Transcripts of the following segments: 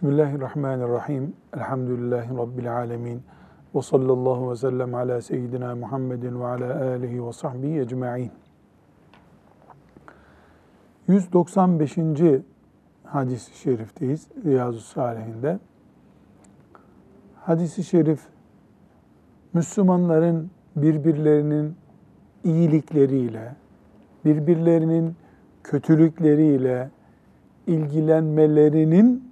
Bismillahirrahmanirrahim. Elhamdülillahi Rabbil alemin. Ve sallallahu ve sellem ala seyyidina Muhammedin ve ala alihi ve sahbihi ecma'in. 195. hadis-i şerifteyiz Riyazu Salihinde. Hadis-i şerif Müslümanların birbirlerinin iyilikleriyle, birbirlerinin kötülükleriyle ilgilenmelerinin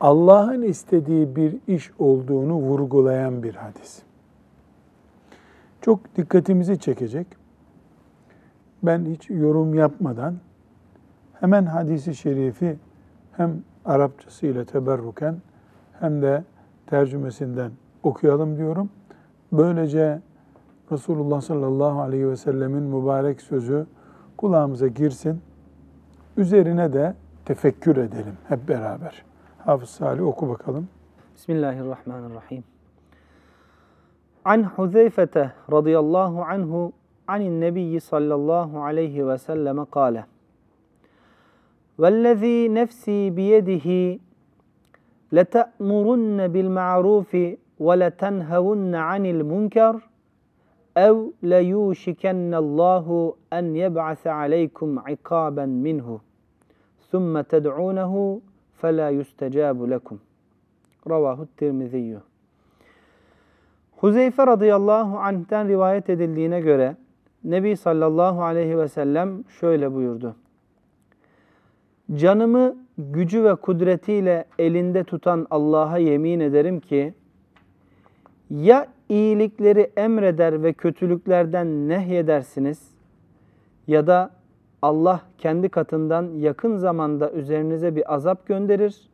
Allah'ın istediği bir iş olduğunu vurgulayan bir hadis. Çok dikkatimizi çekecek. Ben hiç yorum yapmadan hemen hadisi şerifi hem Arapçasıyla teberruken hem de tercümesinden okuyalım diyorum. Böylece Resulullah sallallahu aleyhi ve sellemin mübarek sözü kulağımıza girsin. Üzerine de tefekkür edelim hep beraber. Hafız Salih oku bakalım. Bismillahirrahmanirrahim. An Huzeyfete radıyallahu anhu anin nebiyyi sallallahu aleyhi ve selleme kâle. وَالَّذ۪ي نَفْسِي بِيَدِهِ لَتَأْمُرُنَّ بِالْمَعْرُوفِ وَلَتَنْهَوُنَّ عَنِ الْمُنْكَرِ اَوْ لَيُوشِكَنَّ اللّٰهُ اَنْ يَبْعَثَ عَلَيْكُمْ عِقَابًا مِنْهُ ثُمَّ تَدْعُونَهُ فَلَا يُسْتَجَابُ لَكُمْ Ravahu Tirmiziyyü. Huzeyfe radıyallahu anh'ten rivayet edildiğine göre Nebi sallallahu aleyhi ve sellem şöyle buyurdu. Canımı gücü ve kudretiyle elinde tutan Allah'a yemin ederim ki ya iyilikleri emreder ve kötülüklerden nehyedersiniz ya da Allah kendi katından yakın zamanda üzerinize bir azap gönderir.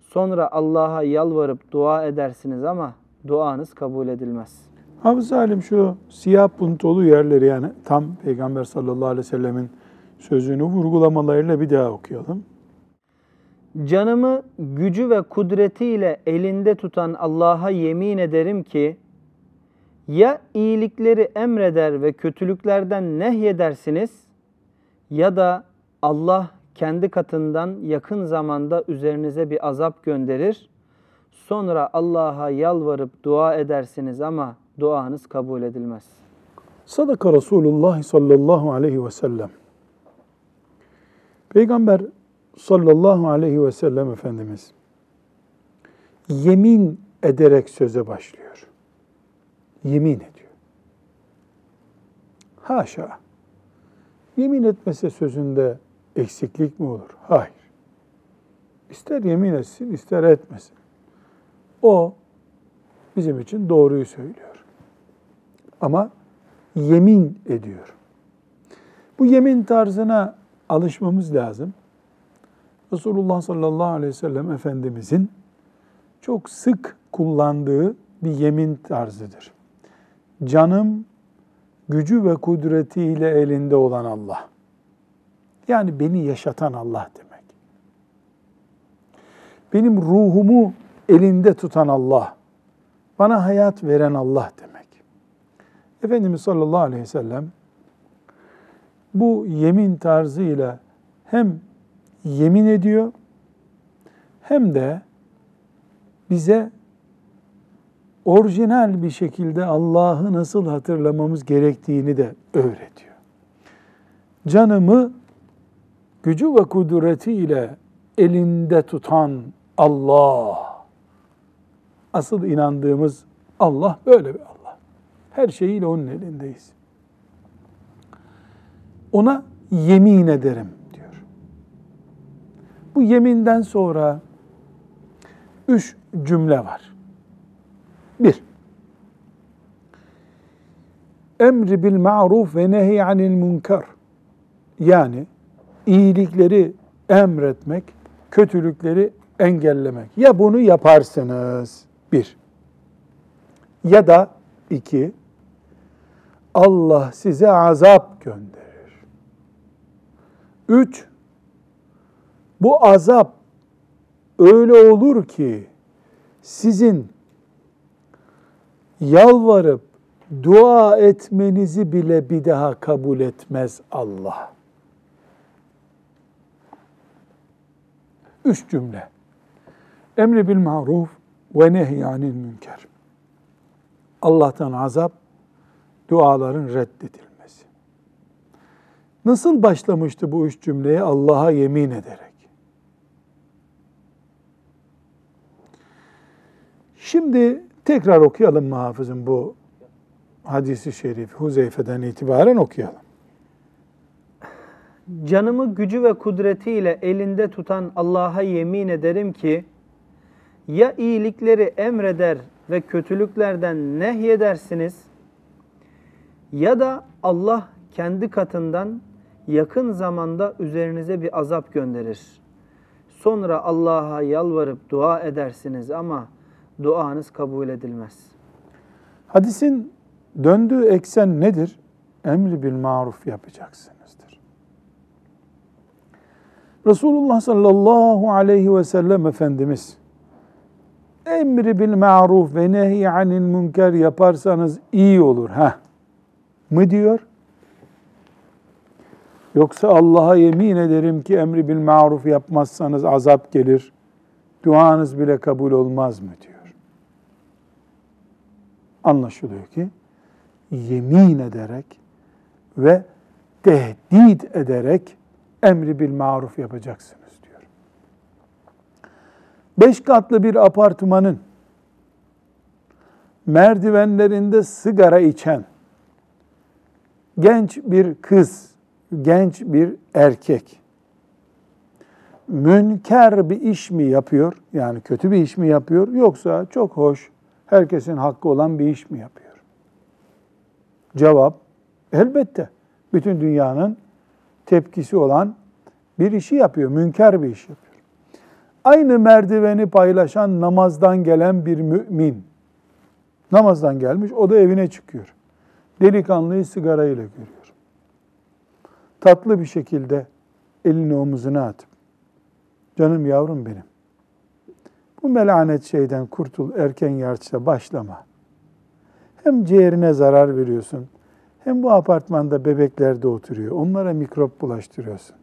Sonra Allah'a yalvarıp dua edersiniz ama duanız kabul edilmez. Hafız Salim şu siyah puntolu yerleri yani tam Peygamber sallallahu aleyhi ve sellemin sözünü vurgulamalarıyla bir daha okuyalım. Canımı gücü ve kudretiyle elinde tutan Allah'a yemin ederim ki ya iyilikleri emreder ve kötülüklerden nehyedersiniz ya da Allah kendi katından yakın zamanda üzerinize bir azap gönderir. Sonra Allah'a yalvarıp dua edersiniz ama duanız kabul edilmez. Sadaka Resulullah sallallahu aleyhi ve sellem. Peygamber sallallahu aleyhi ve sellem Efendimiz yemin ederek söze başlıyor. Yemin ediyor. Haşa. Yemin etmese sözünde eksiklik mi olur? Hayır. İster yemin etsin, ister etmesin. O bizim için doğruyu söylüyor. Ama yemin ediyor. Bu yemin tarzına alışmamız lazım. Resulullah sallallahu aleyhi ve sellem Efendimizin çok sık kullandığı bir yemin tarzıdır. Canım gücü ve kudretiyle elinde olan Allah. Yani beni yaşatan Allah demek. Benim ruhumu elinde tutan Allah. Bana hayat veren Allah demek. Efendimiz sallallahu aleyhi ve sellem bu yemin tarzıyla hem yemin ediyor hem de bize orijinal bir şekilde Allah'ı nasıl hatırlamamız gerektiğini de öğretiyor. Canımı gücü ve kudretiyle elinde tutan Allah. Asıl inandığımız Allah böyle bir Allah. Her şeyiyle onun elindeyiz. Ona yemin ederim diyor. Bu yeminden sonra üç cümle var. Bir, emri bil ma'ruf ve nehy anil münker. Yani iyilikleri emretmek, kötülükleri engellemek. Ya bunu yaparsınız, bir. Ya da iki, Allah size azap gönderir. Üç, bu azap öyle olur ki sizin yalvarıp dua etmenizi bile bir daha kabul etmez Allah. Üç cümle. Emri bil maruf ve nehyanil münker. Allah'tan azap, duaların reddedilmesi. Nasıl başlamıştı bu üç cümleye? Allah'a yemin ederek. Şimdi tekrar okuyalım mı bu hadisi şerif Huzeyfe'den itibaren okuyalım. Canımı gücü ve kudretiyle elinde tutan Allah'a yemin ederim ki ya iyilikleri emreder ve kötülüklerden nehyedersiniz ya da Allah kendi katından yakın zamanda üzerinize bir azap gönderir. Sonra Allah'a yalvarıp dua edersiniz ama duanız kabul edilmez. Hadisin döndüğü eksen nedir? Emri bil maruf yapacaksınızdır. Resulullah sallallahu aleyhi ve sellem Efendimiz emri bil maruf ve nehy anil münker yaparsanız iyi olur ha mı diyor? Yoksa Allah'a yemin ederim ki emri bil maruf yapmazsanız azap gelir. Duanız bile kabul olmaz mı diyor. Anlaşılıyor ki yemin ederek ve tehdit ederek emri bil maruf yapacaksınız diyor. Beş katlı bir apartmanın merdivenlerinde sigara içen genç bir kız, genç bir erkek münker bir iş mi yapıyor? Yani kötü bir iş mi yapıyor? Yoksa çok hoş, herkesin hakkı olan bir iş mi yapıyor? Cevap, elbette. Bütün dünyanın tepkisi olan bir işi yapıyor, münker bir iş yapıyor. Aynı merdiveni paylaşan namazdan gelen bir mümin, namazdan gelmiş, o da evine çıkıyor. Delikanlıyı sigarayla görüyor. Tatlı bir şekilde elini omuzuna atıp, canım yavrum benim, bu melanet şeyden kurtul, erken yaşta başlama. Hem ciğerine zarar veriyorsun, hem bu apartmanda bebekler de oturuyor. Onlara mikrop bulaştırıyorsun.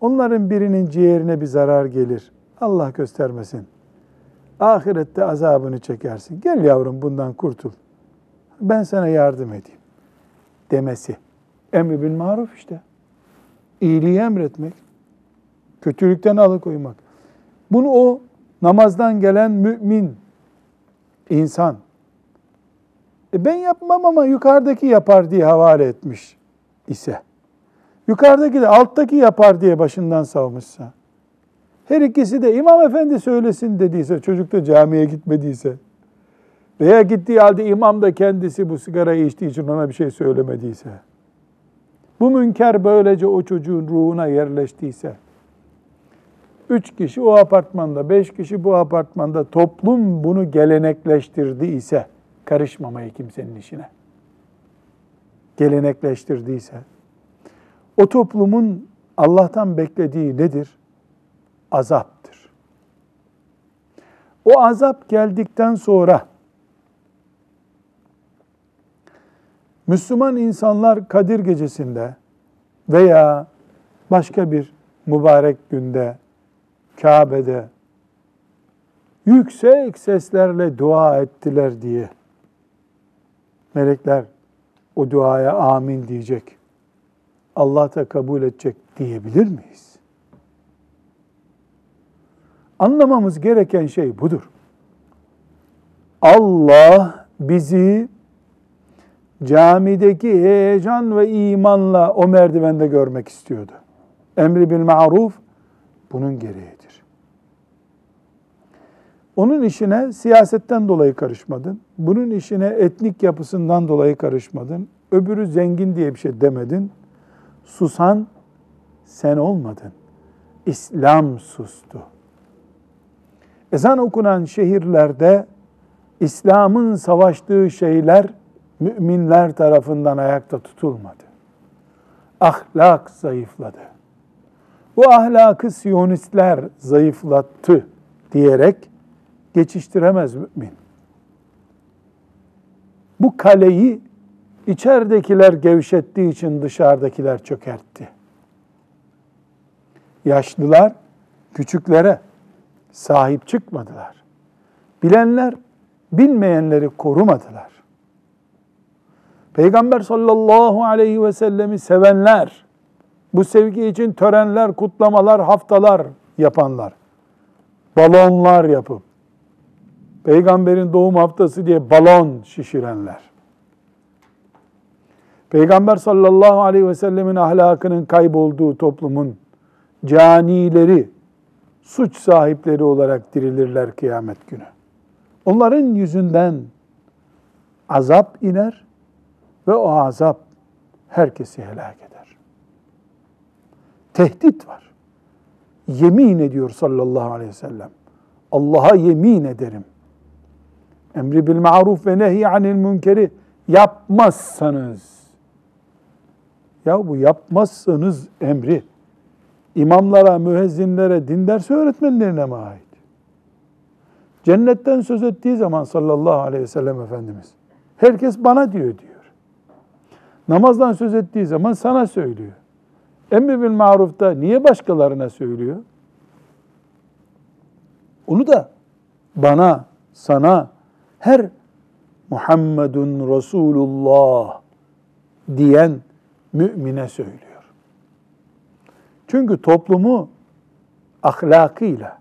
Onların birinin ciğerine bir zarar gelir. Allah göstermesin. Ahirette azabını çekersin. Gel yavrum bundan kurtul. Ben sana yardım edeyim. Demesi. Emri bil maruf işte. İyiliği emretmek. Kötülükten alıkoymak. Bunu o namazdan gelen mümin insan. E ben yapmam ama yukarıdaki yapar diye havale etmiş ise, yukarıdaki de alttaki yapar diye başından savmışsa, her ikisi de imam efendi söylesin dediyse, çocuk da camiye gitmediyse, veya gittiği halde imam da kendisi bu sigarayı içtiği için ona bir şey söylemediyse, bu münker böylece o çocuğun ruhuna yerleştiyse, üç kişi o apartmanda, beş kişi bu apartmanda toplum bunu gelenekleştirdiyse, karışmamayı kimsenin işine gelenekleştirdiyse, o toplumun Allah'tan beklediği nedir? Azaptır. O azap geldikten sonra Müslüman insanlar Kadir gecesinde veya başka bir mübarek günde Kabe'de yüksek seslerle dua ettiler diye melekler o duaya amin diyecek. Allah da kabul edecek diyebilir miyiz? Anlamamız gereken şey budur. Allah bizi camideki heyecan ve imanla o merdivende görmek istiyordu. Emri bil maruf bunun gereğidir. Onun işine siyasetten dolayı karışmadın. Bunun işine etnik yapısından dolayı karışmadın. Öbürü zengin diye bir şey demedin. Susan sen olmadın. İslam sustu. Ezan okunan şehirlerde İslam'ın savaştığı şeyler müminler tarafından ayakta tutulmadı. Ahlak zayıfladı. Bu ahlakı Siyonistler zayıflattı diyerek geçiştiremez mümin. Bu kaleyi içeridekiler gevşettiği için dışarıdakiler çökertti. Yaşlılar küçüklere, sahip çıkmadılar. Bilenler bilmeyenleri korumadılar. Peygamber sallallahu aleyhi ve sellemi sevenler, bu sevgi için törenler, kutlamalar, haftalar yapanlar, balonlar yapıp, peygamberin doğum haftası diye balon şişirenler, Peygamber sallallahu aleyhi ve sellemin ahlakının kaybolduğu toplumun canileri, suç sahipleri olarak dirilirler kıyamet günü. Onların yüzünden azap iner ve o azap herkesi helak eder. Tehdit var. Yemin ediyor sallallahu aleyhi ve sellem. Allah'a yemin ederim. Emri bil maruf ve nehy anil münkeri yapmazsanız ya bu yapmazsanız emri imamlara, müezzinlere, din dersi öğretmenlerine mi ait? Cennetten söz ettiği zaman sallallahu aleyhi ve sellem Efendimiz herkes bana diyor diyor. Namazdan söz ettiği zaman sana söylüyor. Emri bil marufta niye başkalarına söylüyor? Onu da bana, sana, her Muhammedun Resulullah diyen mümine söylüyor. Çünkü toplumu ahlakıyla,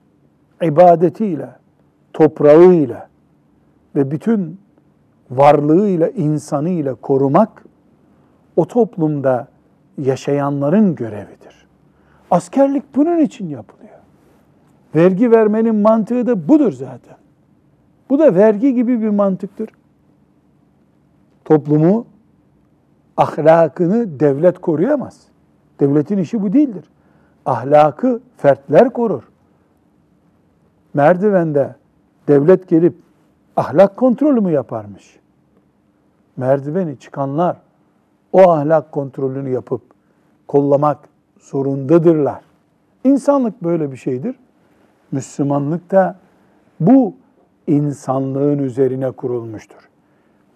ibadetiyle, toprağıyla ve bütün varlığıyla, insanıyla korumak o toplumda yaşayanların görevidir. Askerlik bunun için yapılıyor. Vergi vermenin mantığı da budur zaten. Bu da vergi gibi bir mantıktır. Toplumu, ahlakını devlet koruyamaz. Devletin işi bu değildir. Ahlakı fertler korur. Merdivende devlet gelip ahlak kontrolü mü yaparmış? Merdiveni çıkanlar o ahlak kontrolünü yapıp kollamak zorundadırlar. İnsanlık böyle bir şeydir. Müslümanlık da bu insanlığın üzerine kurulmuştur.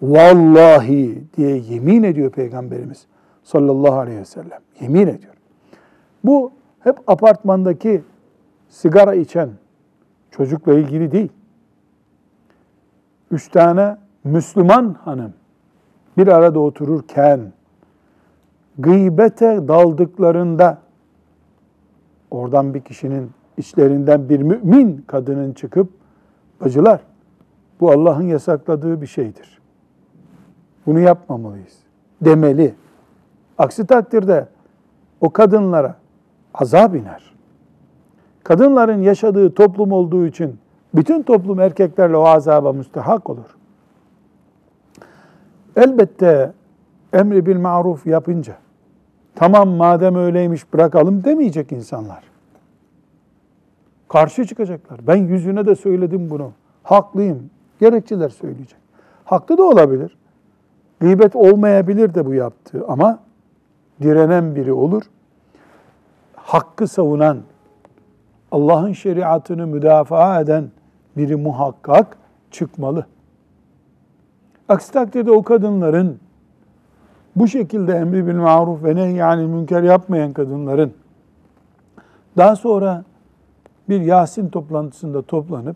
Vallahi diye yemin ediyor Peygamberimiz sallallahu aleyhi ve sellem. Yemin ediyor. Bu hep apartmandaki sigara içen çocukla ilgili değil. Üç tane Müslüman hanım bir arada otururken gıybete daldıklarında oradan bir kişinin içlerinden bir mümin kadının çıkıp bacılar bu Allah'ın yasakladığı bir şeydir. Bunu yapmamalıyız demeli. Aksi takdirde o kadınlara azap iner. Kadınların yaşadığı toplum olduğu için bütün toplum erkeklerle o azaba müstehak olur. Elbette emri bil maruf yapınca tamam madem öyleymiş bırakalım demeyecek insanlar. Karşı çıkacaklar. Ben yüzüne de söyledim bunu. Haklıyım. Gerekçeler söyleyecek. Haklı da olabilir. Gıybet olmayabilir de bu yaptığı ama direnen biri olur. Hakkı savunan, Allah'ın şeriatını müdafaa eden biri muhakkak çıkmalı. Aksi takdirde o kadınların bu şekilde emri bil maruf ve yani münker yapmayan kadınların daha sonra bir Yasin toplantısında toplanıp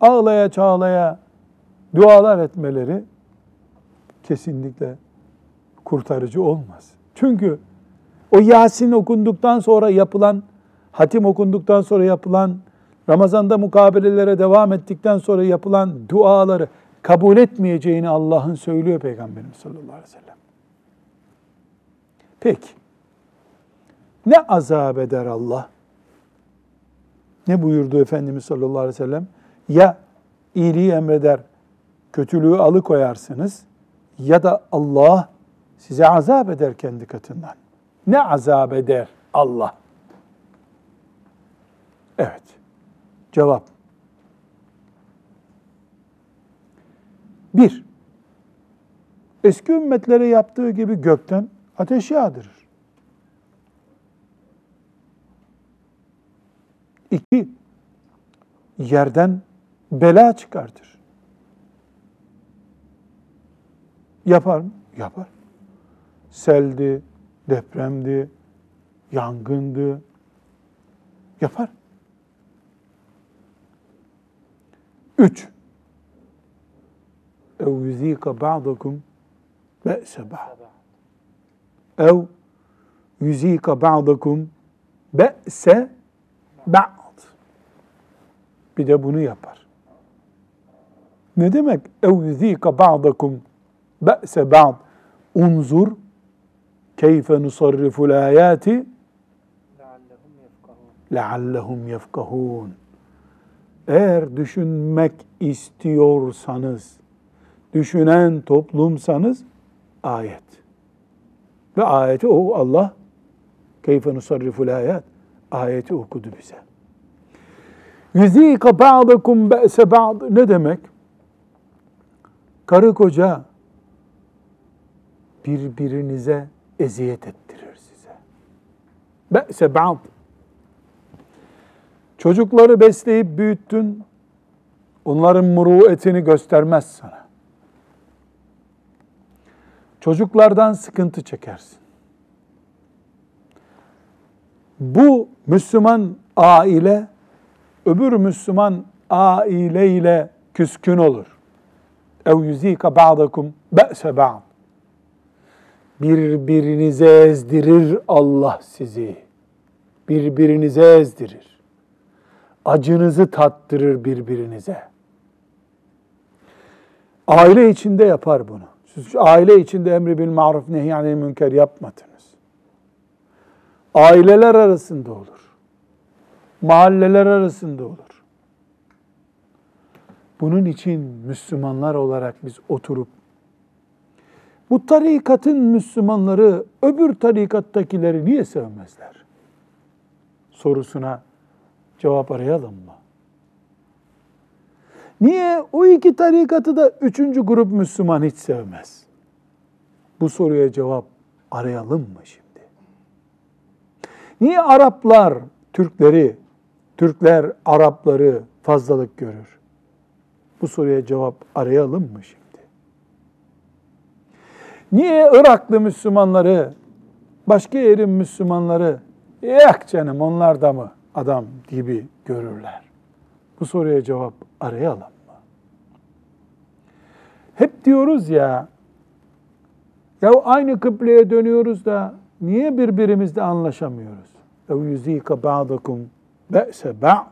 ağlaya çağlaya dualar etmeleri kesinlikle kurtarıcı olmaz. Çünkü o Yasin okunduktan sonra yapılan, hatim okunduktan sonra yapılan, Ramazan'da mukabelelere devam ettikten sonra yapılan duaları kabul etmeyeceğini Allah'ın söylüyor Peygamberimiz sallallahu aleyhi ve sellem. Peki, ne azap eder Allah? Ne buyurdu Efendimiz sallallahu aleyhi ve sellem? Ya iyiliği emreder, kötülüğü alıkoyarsınız ya da Allah size azap eder kendi katından. Ne azap eder Allah? Evet. Cevap. Bir, eski ümmetlere yaptığı gibi gökten ateş yağdırır. İki, yerden bela çıkartır. Yapar mı? Yapar. Seldi, depremdi, yangındı. Yapar. Üç. Ev yüzika ba'dakum be'se ba'd. Ev yüzika ba'dakum be'se ba'd Bir de bunu yapar. Ne demek? اَوْ يُذ۪يقَ بَعْضَكُمْ بَأْسَ بَعْضٍ Unzur keyfe nusarriful ayati leallehum yefkahun. Eğer düşünmek istiyorsanız, düşünen toplumsanız ayet. Ve ayeti o Allah keyfe nusarriful ayat ayeti okudu bize. Yüzîka ba'dakum be'se ba'd ne demek? Karı koca birbirinize eziyet ettirir size. Be'se ba'd Çocukları besleyip büyüttün, onların muruetini göstermez sana. Çocuklardan sıkıntı çekersin. Bu Müslüman aile, öbür Müslüman aile ile küskün olur. ev yüzika ba'dakum be'se ba'd. Birbirinize ezdirir Allah sizi. Birbirinize ezdirir. Acınızı tattırır birbirinize. Aile içinde yapar bunu. Siz aile içinde emri bil maruf nehyanil münker yapmadınız. Aileler arasında olur. Mahalleler arasında olur. Bunun için Müslümanlar olarak biz oturup bu tarikatın Müslümanları öbür tarikattakileri niye sevmezler? Sorusuna cevap arayalım mı? Niye o iki tarikatı da üçüncü grup Müslüman hiç sevmez? Bu soruya cevap arayalım mı şimdi? Niye Araplar Türkleri, Türkler Arapları fazlalık görür? Bu soruya cevap arayalım mı şimdi? Niye Iraklı Müslümanları, başka yerin Müslümanları, yak canım onlar da mı adam gibi görürler? Bu soruya cevap arayalım mı? Hep diyoruz ya, ya aynı kıbleye dönüyoruz da niye birbirimizle anlaşamıyoruz? اَوْ يُز۪يكَ بَعْضَكُمْ be'se ba'd.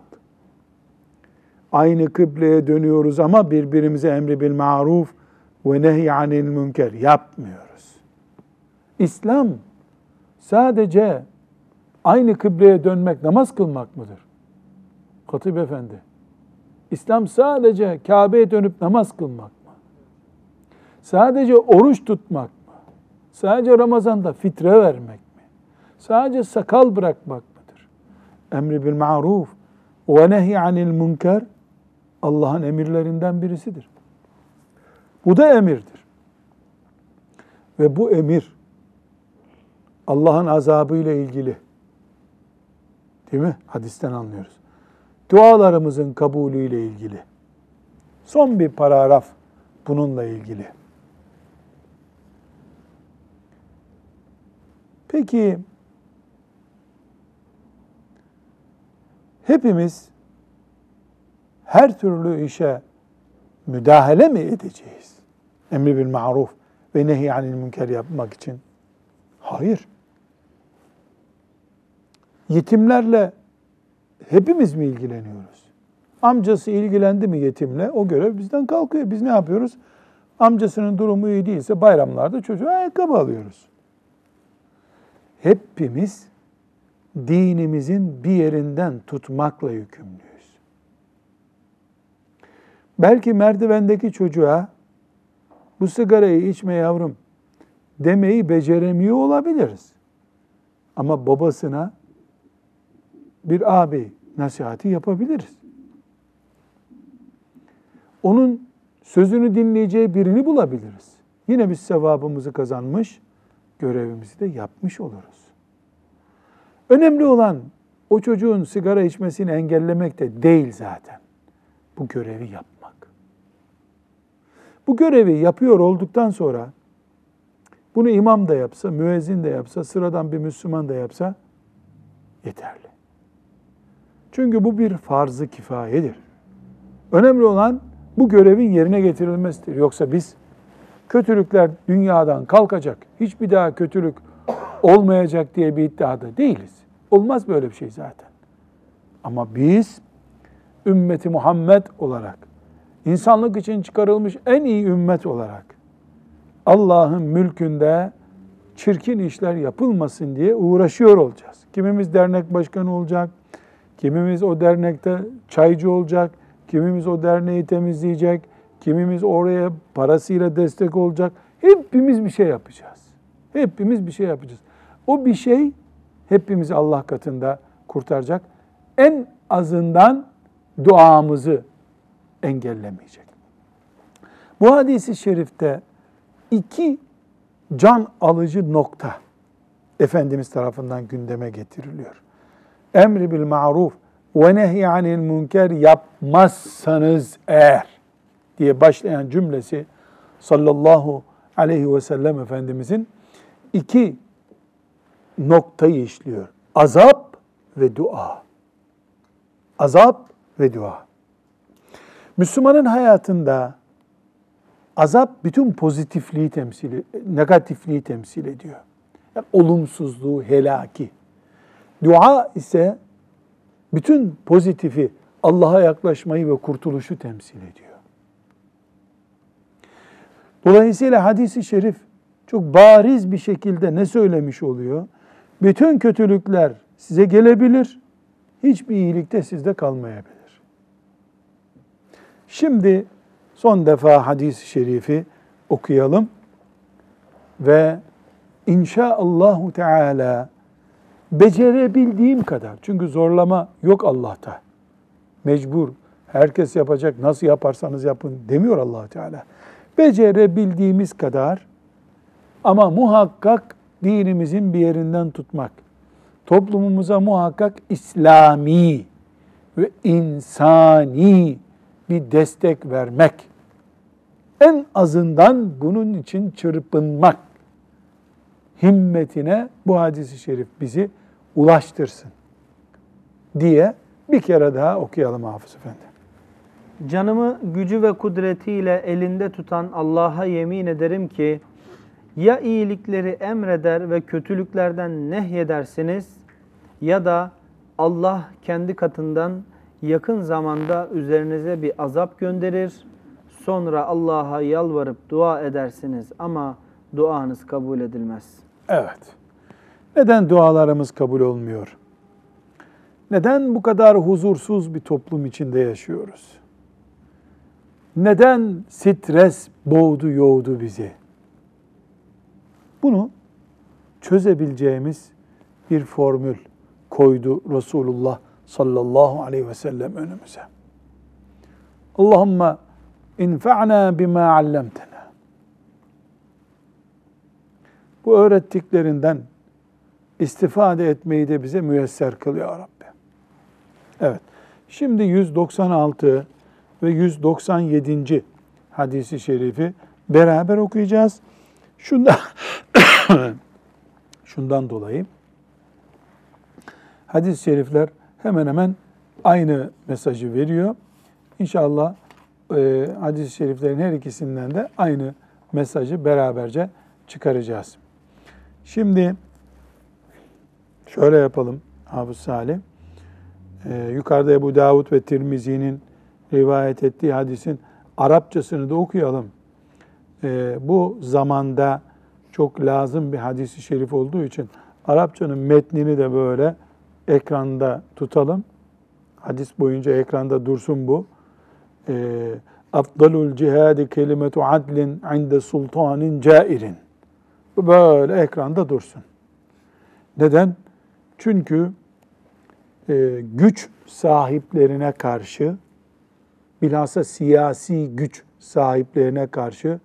Aynı kıbleye dönüyoruz ama birbirimize emri bil maruf ve nehy anil münker yapmıyoruz. İslam sadece aynı kıbleye dönmek namaz kılmak mıdır? Katip Efendi. İslam sadece Kabe'ye dönüp namaz kılmak mı? Sadece oruç tutmak mı? Sadece Ramazan'da fitre vermek mi? Sadece sakal bırakmak mı? Emri bil maruf ve nehy anil münker Allah'ın emirlerinden birisidir. Bu da emirdir. Ve bu emir Allah'ın azabı ile ilgili. Değil mi? Hadisten anlıyoruz. Dualarımızın kabulü ile ilgili. Son bir paragraf bununla ilgili. Peki hepimiz her türlü işe müdahale mi edeceğiz? Emri bil maruf ve nehy anil münker yapmak için. Hayır. Yetimlerle hepimiz mi ilgileniyoruz? Amcası ilgilendi mi yetimle o görev bizden kalkıyor. Biz ne yapıyoruz? Amcasının durumu iyi değilse bayramlarda çocuğa ayakkabı alıyoruz. Hepimiz dinimizin bir yerinden tutmakla yükümlüyüz. Belki merdivendeki çocuğa bu sigarayı içme yavrum demeyi beceremiyor olabiliriz. Ama babasına bir abi nasihati yapabiliriz. Onun sözünü dinleyeceği birini bulabiliriz. Yine biz sevabımızı kazanmış, görevimizi de yapmış oluruz. Önemli olan o çocuğun sigara içmesini engellemek de değil zaten. Bu görevi yapmak. Bu görevi yapıyor olduktan sonra bunu imam da yapsa, müezzin de yapsa, sıradan bir Müslüman da yapsa yeterli. Çünkü bu bir farz-ı kifayedir. Önemli olan bu görevin yerine getirilmesidir. Yoksa biz kötülükler dünyadan kalkacak, hiçbir daha kötülük olmayacak diye bir iddiada değiliz. Olmaz böyle bir şey zaten. Ama biz ümmeti Muhammed olarak, insanlık için çıkarılmış en iyi ümmet olarak Allah'ın mülkünde çirkin işler yapılmasın diye uğraşıyor olacağız. Kimimiz dernek başkanı olacak, kimimiz o dernekte çaycı olacak, kimimiz o derneği temizleyecek, kimimiz oraya parasıyla destek olacak. Hepimiz bir şey yapacağız. Hepimiz bir şey yapacağız. O bir şey hepimizi Allah katında kurtaracak. En azından duamızı engellemeyecek. Bu hadisi şerifte iki can alıcı nokta Efendimiz tarafından gündeme getiriliyor. Emri bil maruf ve nehy anil münker yapmazsanız eğer diye başlayan cümlesi sallallahu aleyhi ve sellem Efendimizin iki noktayı işliyor. Azap ve dua. Azap ve dua. Müslümanın hayatında azap bütün pozitifliği temsil, negatifliği temsil ediyor. Yani olumsuzluğu, helaki. Dua ise bütün pozitifi, Allah'a yaklaşmayı ve kurtuluşu temsil ediyor. Dolayısıyla hadisi şerif çok bariz bir şekilde ne söylemiş oluyor? Bütün kötülükler size gelebilir, hiçbir iyilik de sizde kalmayabilir. Şimdi son defa hadis-i şerifi okuyalım ve inşaallahu teala becerebildiğim kadar çünkü zorlama yok Allah'ta. Mecbur herkes yapacak nasıl yaparsanız yapın demiyor Allah Teala. Becerebildiğimiz kadar ama muhakkak dinimizin bir yerinden tutmak. Toplumumuza muhakkak İslami ve insani bir destek vermek. En azından bunun için çırpınmak himmetine bu hadisi şerif bizi ulaştırsın diye bir kere daha okuyalım Hafız Efendi. Canımı gücü ve kudretiyle elinde tutan Allah'a yemin ederim ki ya iyilikleri emreder ve kötülüklerden nehyedersiniz ya da Allah kendi katından yakın zamanda üzerinize bir azap gönderir. Sonra Allah'a yalvarıp dua edersiniz ama duanız kabul edilmez. Evet. Neden dualarımız kabul olmuyor? Neden bu kadar huzursuz bir toplum içinde yaşıyoruz? Neden stres boğdu yoğdu bizi? Bunu çözebileceğimiz bir formül koydu Resulullah sallallahu aleyhi ve sellem önümüze. Allahümme infa'na bima allamtena. Bu öğrettiklerinden istifade etmeyi de bize müyesser kıl ya Rabbi. Evet. Şimdi 196 ve 197. hadisi şerifi beraber okuyacağız. Şundan şundan dolayı hadis-i şerifler hemen hemen aynı mesajı veriyor. İnşallah e, hadis-i şeriflerin her ikisinden de aynı mesajı beraberce çıkaracağız. Şimdi şöyle yapalım Hafız Salih. E, yukarıda Ebu Davud ve Tirmizi'nin rivayet ettiği hadisin Arapçasını da okuyalım. E, bu zamanda çok lazım bir hadisi şerif olduğu için Arapçanın metnini de böyle ekranda tutalım. Hadis boyunca ekranda dursun bu. E, Afdalul cihadi kelimetu adlin inde sultanin cairin. Bu böyle ekranda dursun. Neden? Çünkü e, güç sahiplerine karşı, bilhassa siyasi güç sahiplerine karşı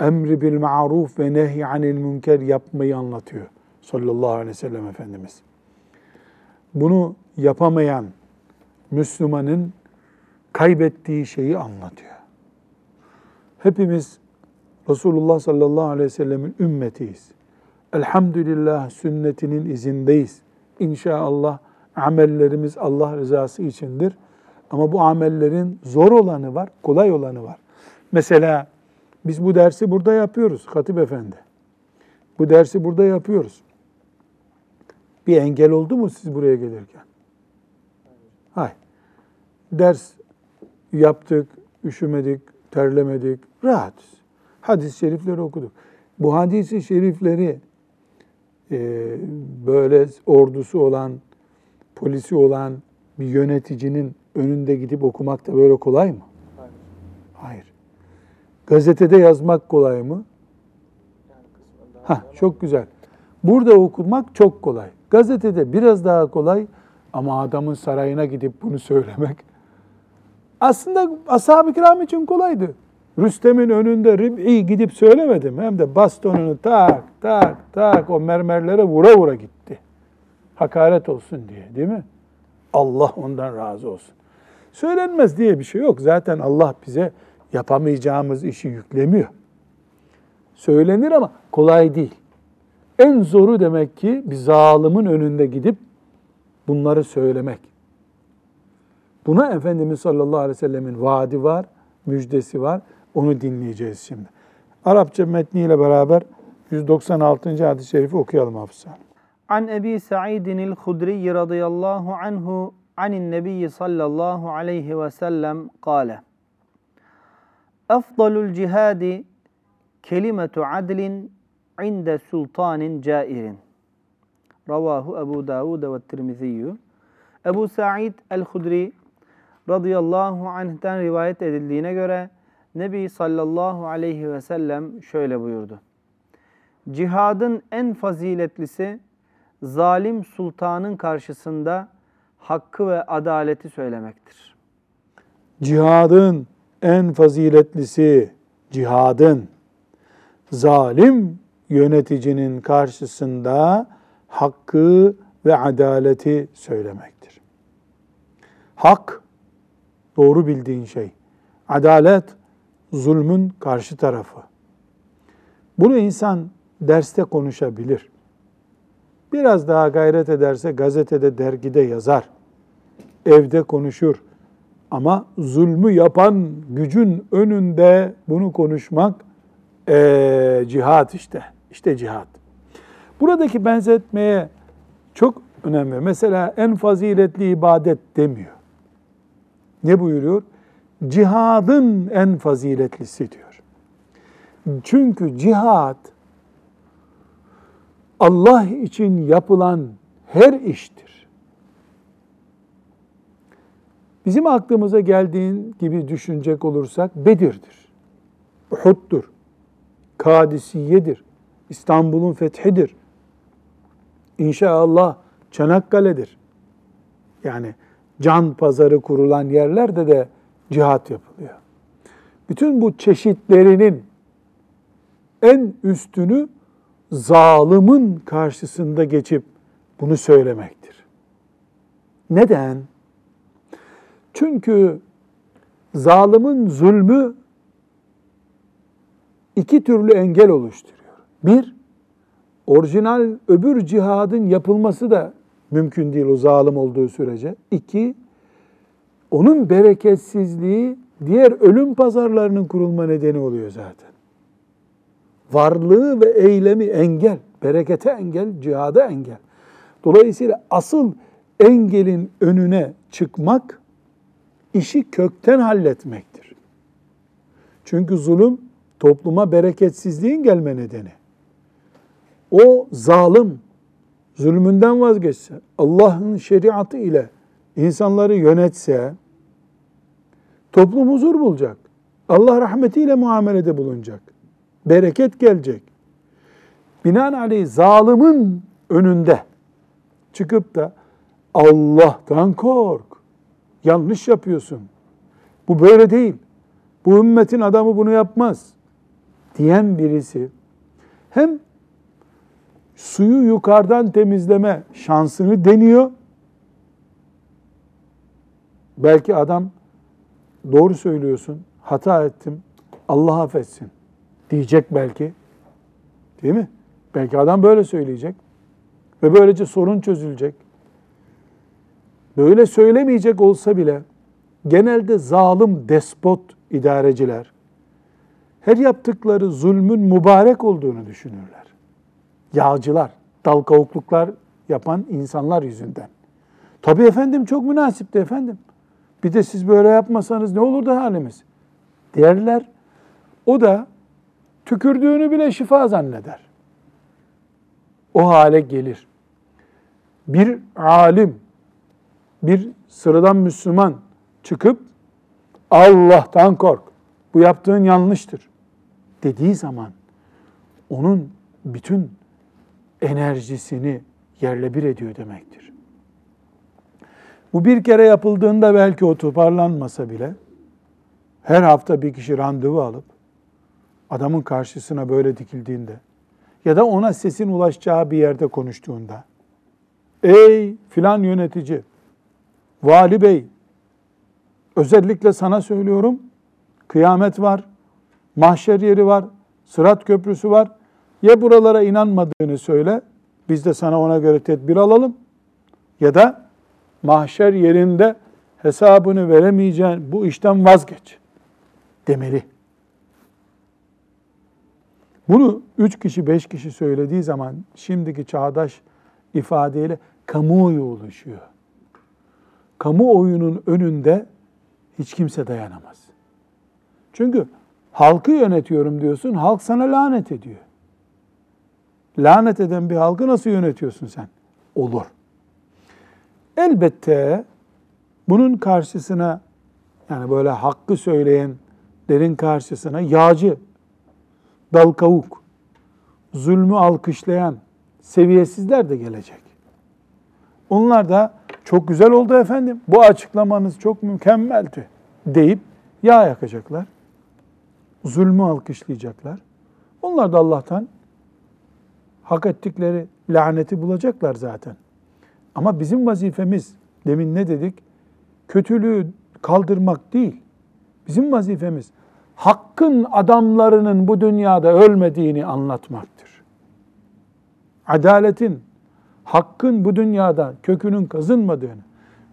emri bil ma'ruf ve nehy anil münker yapmayı anlatıyor sallallahu aleyhi ve sellem Efendimiz. Bunu yapamayan Müslümanın kaybettiği şeyi anlatıyor. Hepimiz Resulullah sallallahu aleyhi ve sellemin ümmetiyiz. Elhamdülillah sünnetinin izindeyiz. İnşallah amellerimiz Allah rızası içindir. Ama bu amellerin zor olanı var, kolay olanı var. Mesela biz bu dersi burada yapıyoruz Hatip Efendi. Bu dersi burada yapıyoruz. Bir engel oldu mu siz buraya gelirken? Hayır. Ders yaptık, üşümedik, terlemedik, rahatız. Hadis-i şerifleri okuduk. Bu hadis-i şerifleri e, böyle ordusu olan, polisi olan bir yöneticinin önünde gidip okumak da böyle kolay mı? Hayır. Hayır. Gazetede yazmak kolay mı? Ha, çok güzel. Burada okumak çok kolay. Gazetede biraz daha kolay ama adamın sarayına gidip bunu söylemek aslında ashab-ı kiram için kolaydı. Rüstem'in önünde Rib'i gidip söylemedim. Hem de bastonunu tak tak tak o mermerlere vura vura gitti. Hakaret olsun diye değil mi? Allah ondan razı olsun. Söylenmez diye bir şey yok. Zaten Allah bize yapamayacağımız işi yüklemiyor. Söylenir ama kolay değil. En zoru demek ki bir zalimin önünde gidip bunları söylemek. Buna Efendimiz sallallahu aleyhi ve sellemin vaadi var, müjdesi var. Onu dinleyeceğiz şimdi. Arapça metniyle beraber 196. hadis-i şerifi okuyalım Hafsa. An Ebi Sa'idin el-Hudri radıyallahu anhu anin Nebiyyi sallallahu aleyhi ve sellem kâle. Efdalul cihadi kelimetu adlin inde sultanin cairin. Ravahu Ebu Davud ve Tirmiziyyü. Ebu Sa'id el-Hudri radıyallahu anh'ten rivayet edildiğine göre Nebi sallallahu aleyhi ve sellem şöyle buyurdu. Cihadın en faziletlisi zalim sultanın karşısında hakkı ve adaleti söylemektir. Cihadın en faziletlisi cihadın zalim yöneticinin karşısında hakkı ve adaleti söylemektir. Hak doğru bildiğin şey. Adalet zulmün karşı tarafı. Bunu insan derste konuşabilir. Biraz daha gayret ederse gazetede, dergide yazar. Evde konuşur. Ama zulmü yapan gücün önünde bunu konuşmak ee, cihat işte. İşte cihat. Buradaki benzetmeye çok önemli. Mesela en faziletli ibadet demiyor. Ne buyuruyor? Cihadın en faziletlisi diyor. Çünkü cihat Allah için yapılan her iştir. Bizim aklımıza geldiğin gibi düşünecek olursak Bedir'dir, Uhud'dur, Kadisiye'dir, İstanbul'un fethidir. İnşallah Çanakkale'dir. Yani can pazarı kurulan yerlerde de cihat yapılıyor. Bütün bu çeşitlerinin en üstünü zalimin karşısında geçip bunu söylemektir. Neden? Çünkü zalimin zulmü iki türlü engel oluşturuyor. Bir, orijinal öbür cihadın yapılması da mümkün değil o zalim olduğu sürece. İki, onun bereketsizliği diğer ölüm pazarlarının kurulma nedeni oluyor zaten. Varlığı ve eylemi engel, berekete engel, cihada engel. Dolayısıyla asıl engelin önüne çıkmak işi kökten halletmektir. Çünkü zulüm topluma bereketsizliğin gelme nedeni. O zalim zulmünden vazgeçse, Allah'ın şeriatı ile insanları yönetse toplum huzur bulacak. Allah rahmetiyle muamelede bulunacak. Bereket gelecek. Binaenaleyh zalimin önünde çıkıp da Allah'tan kork. Yanlış yapıyorsun. Bu böyle değil. Bu ümmetin adamı bunu yapmaz. Diyen birisi hem suyu yukarıdan temizleme şansını deniyor. Belki adam doğru söylüyorsun, hata ettim, Allah affetsin diyecek belki. Değil mi? Belki adam böyle söyleyecek. Ve böylece sorun çözülecek. Böyle söylemeyecek olsa bile genelde zalim despot idareciler her yaptıkları zulmün mübarek olduğunu düşünürler. Yağcılar, dal kavukluklar yapan insanlar yüzünden. Tabii efendim çok münasipti efendim. Bir de siz böyle yapmasanız ne olurdu halimiz? Derler. O da tükürdüğünü bile şifa zanneder. O hale gelir. Bir alim, bir sıradan Müslüman çıkıp Allah'tan kork. Bu yaptığın yanlıştır dediği zaman onun bütün enerjisini yerle bir ediyor demektir. Bu bir kere yapıldığında belki o toparlanmasa bile her hafta bir kişi randevu alıp adamın karşısına böyle dikildiğinde ya da ona sesin ulaşacağı bir yerde konuştuğunda ey filan yönetici, vali bey özellikle sana söylüyorum kıyamet var, mahşer yeri var, sırat köprüsü var. Ya buralara inanmadığını söyle, biz de sana ona göre tedbir alalım. Ya da mahşer yerinde hesabını veremeyeceğin bu işten vazgeç demeli. Bunu üç kişi, beş kişi söylediği zaman şimdiki çağdaş ifadeyle kamuoyu oluşuyor. Kamuoyunun önünde hiç kimse dayanamaz. Çünkü halkı yönetiyorum diyorsun, halk sana lanet ediyor. Lanet eden bir halkı nasıl yönetiyorsun sen? Olur. Elbette bunun karşısına yani böyle hakkı söyleyenlerin karşısına yağcı, dal kavuk, zulmü alkışlayan seviyesizler de gelecek. Onlar da çok güzel oldu efendim. Bu açıklamanız çok mükemmeldi deyip yağ yakacaklar. Zulmü alkışlayacaklar. Onlar da Allah'tan hak ettikleri laneti bulacaklar zaten. Ama bizim vazifemiz, demin ne dedik? Kötülüğü kaldırmak değil. Bizim vazifemiz hakkın adamlarının bu dünyada ölmediğini anlatmaktır. Adaletin, hakkın bu dünyada kökünün kazınmadığını,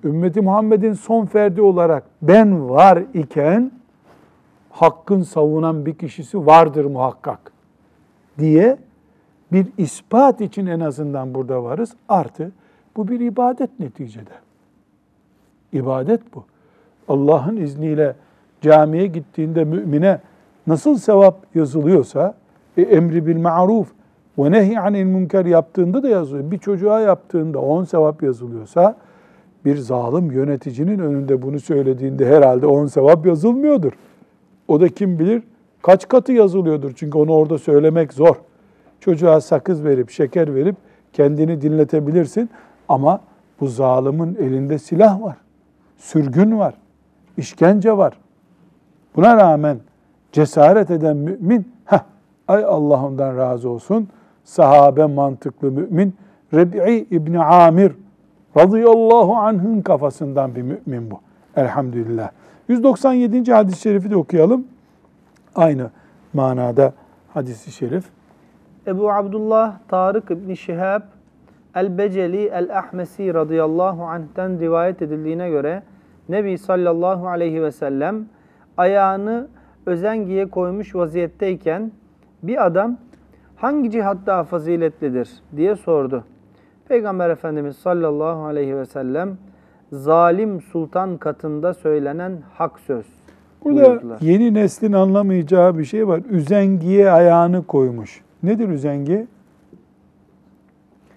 ümmeti Muhammed'in son ferdi olarak ben var iken hakkın savunan bir kişisi vardır muhakkak diye bir ispat için en azından burada varız. Artı bu bir ibadet neticede. İbadet bu. Allah'ın izniyle camiye gittiğinde mümine nasıl sevap yazılıyorsa e, emri bil ma'ruf ve nehy anil münker yaptığında da yazılıyor. Bir çocuğa yaptığında on sevap yazılıyorsa bir zalim yöneticinin önünde bunu söylediğinde herhalde on sevap yazılmıyordur. O da kim bilir kaç katı yazılıyordur. Çünkü onu orada söylemek zor. Çocuğa sakız verip şeker verip kendini dinletebilirsin ama bu zalimin elinde silah var. Sürgün var. işkence var. Buna rağmen cesaret eden mümin, heh, ay Allah ondan razı olsun, sahabe mantıklı mümin, Reb'i İbni Amir radıyallahu anh'ın kafasından bir mümin bu. Elhamdülillah. 197. hadis-i şerifi de okuyalım. Aynı manada hadisi şerif. Ebu Abdullah Tarık İbni Şihab El-Beceli El-Ahmesi radıyallahu anh'ten rivayet edildiğine göre Nebi sallallahu aleyhi ve sellem ayağını özengiye koymuş vaziyetteyken bir adam hangi cihat daha faziletlidir diye sordu. Peygamber Efendimiz sallallahu aleyhi ve sellem zalim sultan katında söylenen hak söz Burada buyurdular. yeni neslin anlamayacağı bir şey var. Üzengiye ayağını koymuş. Nedir üzengi?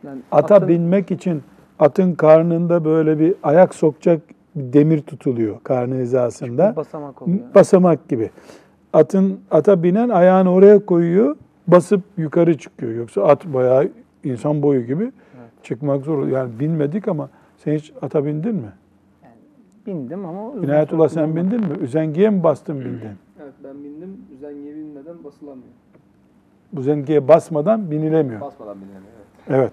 Yani Ata atın- binmek için atın karnında böyle bir ayak sokacak bir demir tutuluyor karnı hizasında. basamak oluyor. Basamak gibi. Atın ata binen ayağını oraya koyuyor, basıp yukarı çıkıyor. Yoksa at bayağı insan boyu gibi çıkmak zor. Yani binmedik ama sen hiç ata bindin mi? Bindim ama uzun İnayetullah süre sen bindin mi? Üzengiye mi bastın bindin? Evet ben bindim. Üzengiye binmeden basılamıyor. Üzengiye basmadan binilemiyor. Basmadan binilemiyor. Evet.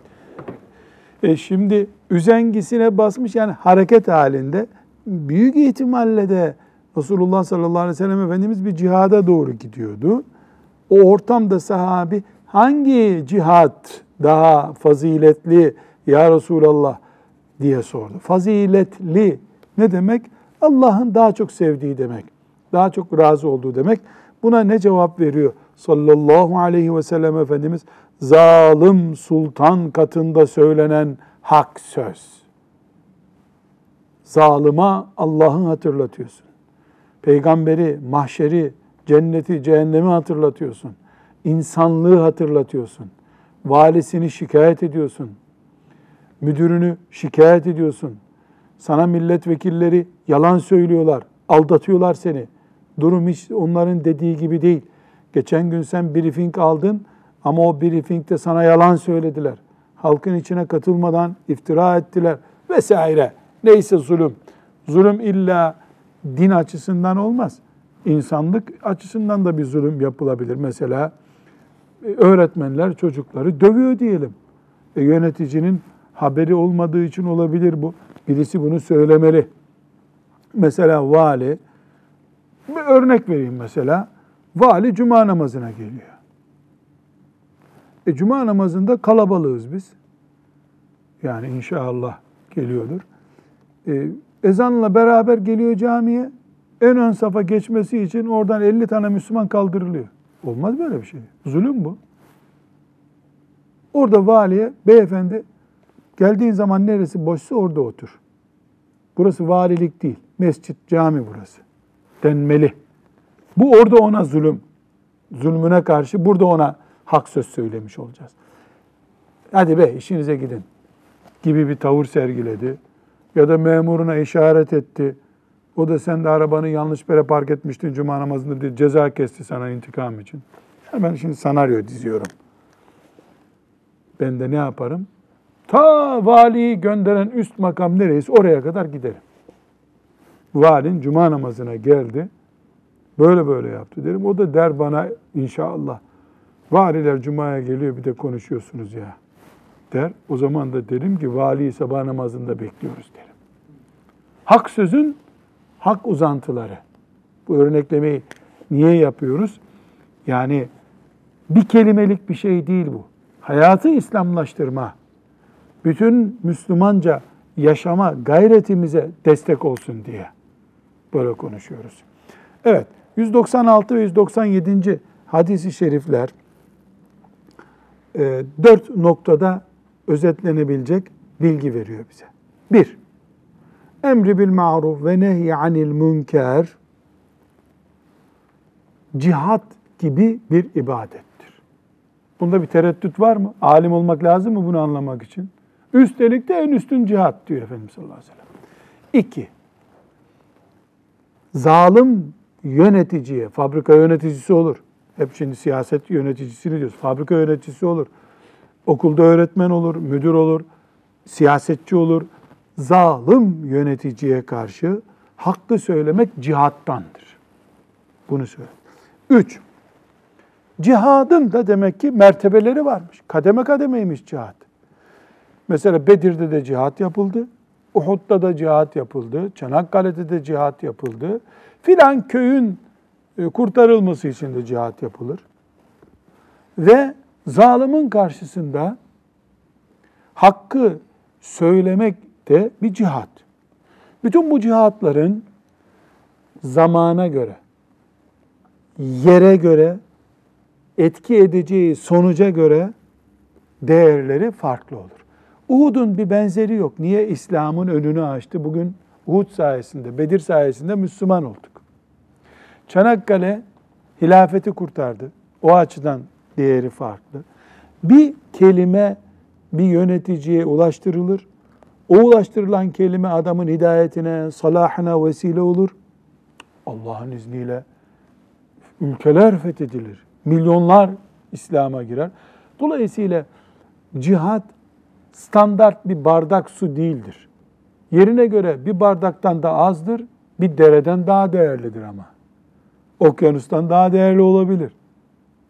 Evet. E şimdi üzengisine basmış yani hareket halinde büyük ihtimalle de Resulullah sallallahu aleyhi ve sellem Efendimiz bir cihada doğru gidiyordu. O ortamda sahabi hangi cihat daha faziletli ya Resulallah diye sordu. Faziletli ne demek? Allah'ın daha çok sevdiği demek. Daha çok razı olduğu demek. Buna ne cevap veriyor? Sallallahu aleyhi ve sellem Efendimiz zalim sultan katında söylenen hak söz. Zalıma Allah'ın hatırlatıyorsun. Peygamberi, mahşeri, cenneti, cehennemi hatırlatıyorsun. İnsanlığı hatırlatıyorsun. Valisini şikayet ediyorsun. Müdürünü şikayet ediyorsun. Sana milletvekilleri yalan söylüyorlar, aldatıyorlar seni. Durum hiç onların dediği gibi değil. Geçen gün sen briefing aldın ama o briefingde sana yalan söylediler. Halkın içine katılmadan iftira ettiler vesaire. Neyse zulüm. Zulüm illa din açısından olmaz. İnsanlık açısından da bir zulüm yapılabilir. Mesela e, öğretmenler çocukları dövüyor diyelim. E, yöneticinin haberi olmadığı için olabilir bu. Birisi bunu söylemeli. Mesela vali, bir örnek vereyim mesela. Vali cuma namazına geliyor. E cuma namazında kalabalığız biz. Yani inşallah geliyordur. E, ezanla beraber geliyor camiye. En ön safa geçmesi için oradan 50 tane Müslüman kaldırılıyor. Olmaz böyle bir şey. Zulüm bu. Orada valiye, beyefendi geldiğin zaman neresi boşsa orada otur. Burası valilik değil. Mescit, cami burası. Denmeli. Bu orada ona zulüm. Zulmüne karşı burada ona hak söz söylemiş olacağız. Hadi be işinize gidin gibi bir tavır sergiledi. Ya da memuruna işaret etti. O da sen de arabanı yanlış yere park etmiştin cuma namazında diye ceza kesti sana intikam için. Yani ben şimdi senaryo diziyorum. Ben de ne yaparım? Ta valiyi gönderen üst makam nereyse oraya kadar giderim. Valin cuma namazına geldi. Böyle böyle yaptı derim. O da der bana inşallah. Valiler cumaya geliyor bir de konuşuyorsunuz ya der. O zaman da derim ki valiyi sabah namazında bekliyoruz derim. Hak sözün hak uzantıları. Bu örneklemeyi niye yapıyoruz? Yani bir kelimelik bir şey değil bu. Hayatı İslamlaştırma, bütün Müslümanca yaşama gayretimize destek olsun diye böyle konuşuyoruz. Evet, 196 ve 197. hadisi şerifler e, dört noktada özetlenebilecek bilgi veriyor bize. Bir, emri bil ma'ruf ve nehy anil münker cihat gibi bir ibadettir. Bunda bir tereddüt var mı? Alim olmak lazım mı bunu anlamak için? Üstelik de en üstün cihat diyor Efendimiz sallallahu aleyhi ve sellem. İki, zalim yöneticiye, fabrika yöneticisi olur. Hep şimdi siyaset yöneticisini diyoruz. Fabrika yöneticisi olur. Okulda öğretmen olur, müdür olur, siyasetçi olur. Zalim yöneticiye karşı hakkı söylemek cihattandır. Bunu söyle. Üç, cihadın da demek ki mertebeleri varmış. Kademe kademeymiş cihat. Mesela Bedir'de de cihat yapıldı. Uhud'da da cihat yapıldı. Çanakkale'de de cihat yapıldı. Filan köyün e, kurtarılması için de cihat yapılır. Ve zalimin karşısında hakkı söylemek de bir cihat. Bütün bu cihatların zamana göre, yere göre, etki edeceği sonuca göre değerleri farklı olur. Uhud'un bir benzeri yok. Niye İslam'ın önünü açtı? Bugün Uhud sayesinde, Bedir sayesinde Müslüman olduk. Çanakkale hilafeti kurtardı. O açıdan değeri farklı. Bir kelime bir yöneticiye ulaştırılır. O ulaştırılan kelime adamın hidayetine, salahına vesile olur. Allah'ın izniyle ülkeler fethedilir. Milyonlar İslam'a girer. Dolayısıyla cihat standart bir bardak su değildir. Yerine göre bir bardaktan da azdır, bir dereden daha değerlidir ama. Okyanustan daha değerli olabilir.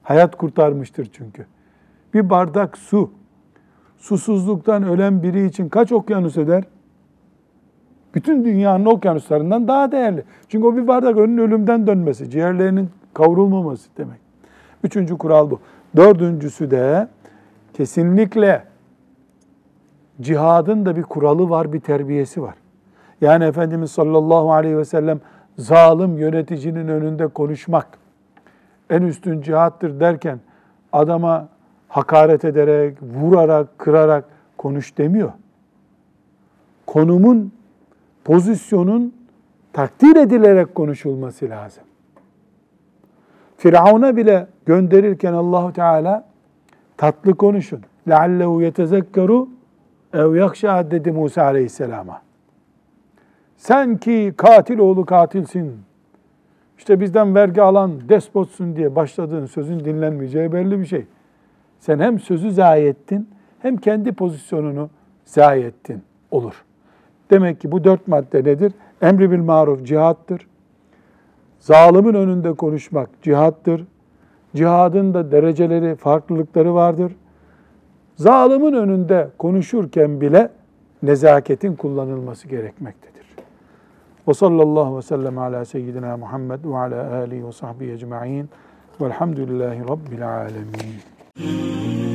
Hayat kurtarmıştır çünkü. Bir bardak su, susuzluktan ölen biri için kaç okyanus eder? Bütün dünyanın okyanuslarından daha değerli. Çünkü o bir bardak önün ölümden dönmesi, ciğerlerinin kavrulmaması demek. Üçüncü kural bu. Dördüncüsü de kesinlikle cihadın da bir kuralı var, bir terbiyesi var. Yani Efendimiz sallallahu aleyhi ve sellem zalim yöneticinin önünde konuşmak en üstün cihattır derken adama hakaret ederek, vurarak, kırarak konuş demiyor. Konumun, pozisyonun takdir edilerek konuşulması lazım. Firavun'a bile gönderirken Allahu Teala tatlı konuşun. لَعَلَّهُ يَتَذَكَّرُ ev yakşa dedi Musa Aleyhisselam'a. Sen ki katil oğlu katilsin. İşte bizden vergi alan despotsun diye başladığın sözün dinlenmeyeceği belli bir şey. Sen hem sözü zayi ettin hem kendi pozisyonunu zayi ettin olur. Demek ki bu dört madde nedir? Emri bil maruf cihattır. Zalimin önünde konuşmak cihattır. Cihadın da dereceleri, farklılıkları vardır. Zalimin önünde konuşurken bile nezaketin kullanılması gerekmektedir. Ve sallallahu ve sellem ala seyyidina Muhammed ve ala alihi ve sahbihi ecma'in velhamdülillahi rabbil alemin. Mm-hmm.